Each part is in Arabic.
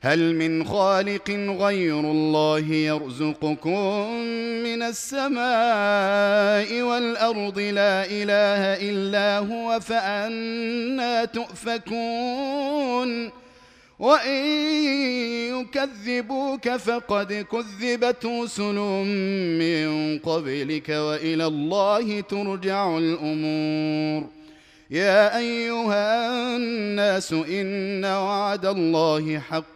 هل من خالق غير الله يرزقكم من السماء والأرض؟ لا إله إلا هو فأنا تؤفكون. وإن يكذبوك فقد كذبت رسل من قبلك وإلى الله ترجع الأمور. يا أيها الناس إن وعد الله حق.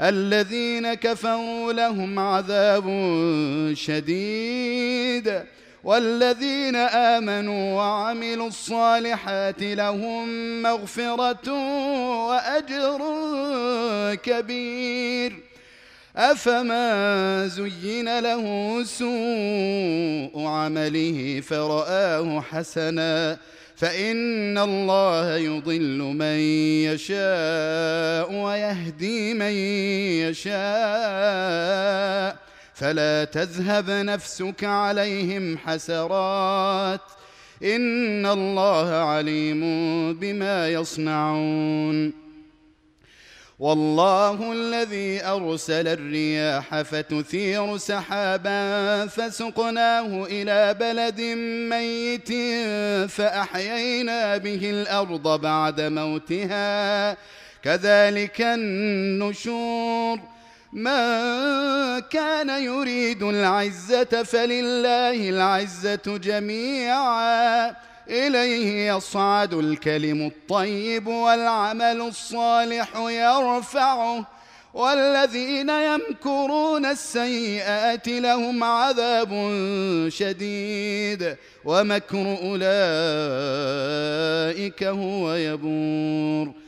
الذين كفروا لهم عذاب شديد والذين آمنوا وعملوا الصالحات لهم مغفرة وأجر كبير. أفما زين له سوء عمله فرآه حسنا فإن الله يضل من يشاء. ويهدي من يشاء. فلا تذهب نفسك عليهم حسرات. إن الله عليم بما يصنعون. والله الذي أرسل الرياح فتثير سحابا فسقناه إلى بلد ميت فأحيينا به الأرض بعد موتها. كذلك النشور. من كان يريد العزة فلله العزة جميعا. إليه يصعد الكلم الطيب والعمل الصالح يرفعه. والذين يمكرون السيئات لهم عذاب شديد. ومكر أولئك هو يبور.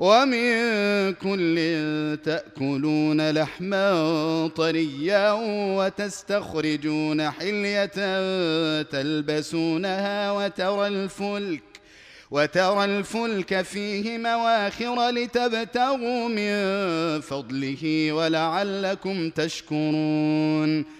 ومن كل تأكلون لحما طريا وتستخرجون حلية تلبسونها وترى الفلك وترى الفلك فيه مواخر لتبتغوا من فضله ولعلكم تشكرون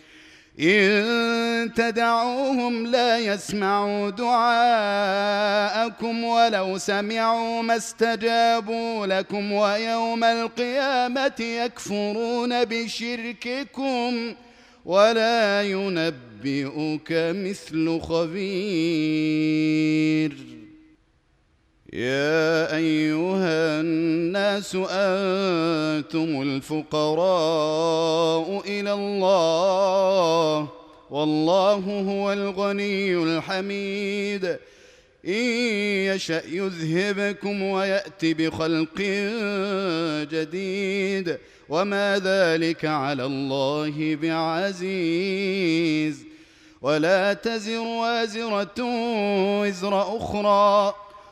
إن تدعوهم لا يسمعوا دعاءكم ولو سمعوا ما استجابوا لكم ويوم القيامة يكفرون بشرككم ولا ينبئك مثل خبير. يا أيها الناس أنتم الفقراء إلى الله والله هو الغني الحميد. إن يشأ يذهبكم ويات بخلق جديد. وما ذلك على الله بعزيز. ولا تزر وازرة وزر أخرى.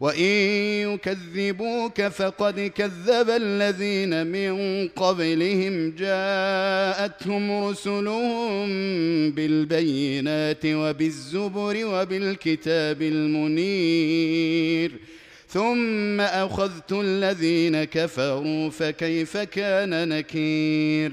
وان يكذبوك فقد كذب الذين من قبلهم جاءتهم رسلهم بالبينات وبالزبر وبالكتاب المنير ثم اخذت الذين كفروا فكيف كان نكير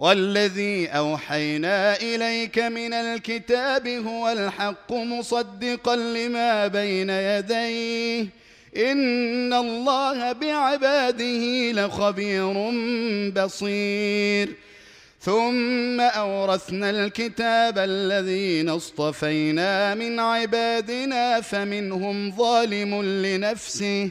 والذي أوحينا إليك من الكتاب هو الحق مصدقا لما بين يديه. إن الله بعباده لخبير بصير. ثم أورثنا الكتاب الذين اصطفينا من عبادنا فمنهم ظالم لنفسه.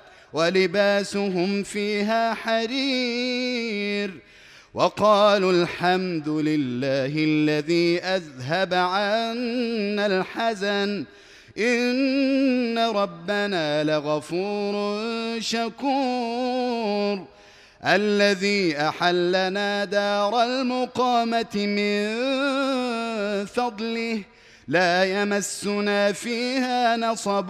ولباسهم فيها حرير وقالوا الحمد لله الذي أذهب عنا الحزن. إن ربنا لغفور شكور. الذي أحلنا دار المقامة من فضله لا يمسنا فيها نصب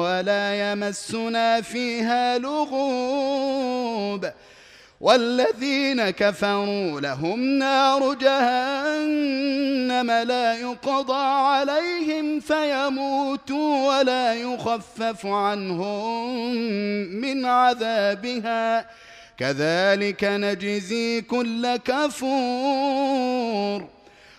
ولا يمسنا فيها لغوب. والذين كفروا لهم نار جهنم لا يقضى عليهم فيموتوا ولا يخفف عنهم من عذابها. كذلك نجزي كل كفور.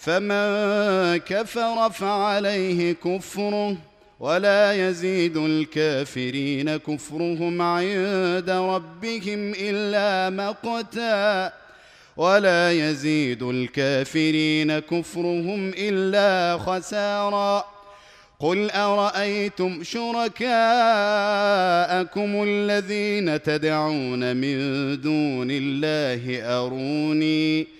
فمن كفر فعليه كفره ولا يزيد الكافرين كفرهم عند ربهم الا مقتا ولا يزيد الكافرين كفرهم الا خسارا قل ارايتم شركاءكم الذين تدعون من دون الله اروني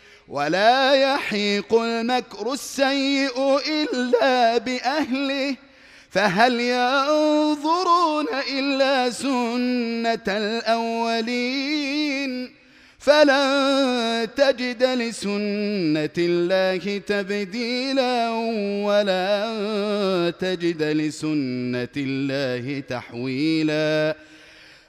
ولا يحيق المكر السيء إلا بأهله فهل ينظرون إلا سنة الأولين؟ فلن تجد لسنة الله تبديلا ولا تجد لسنة الله تحويلا.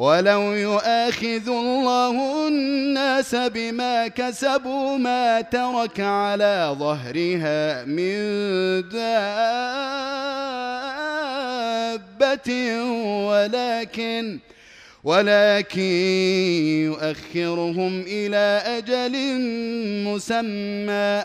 ولو يؤاخذ الله الناس بما كسبوا ما ترك على ظهرها من دابة ولكن ولكن يؤخرهم إلى أجل مسمى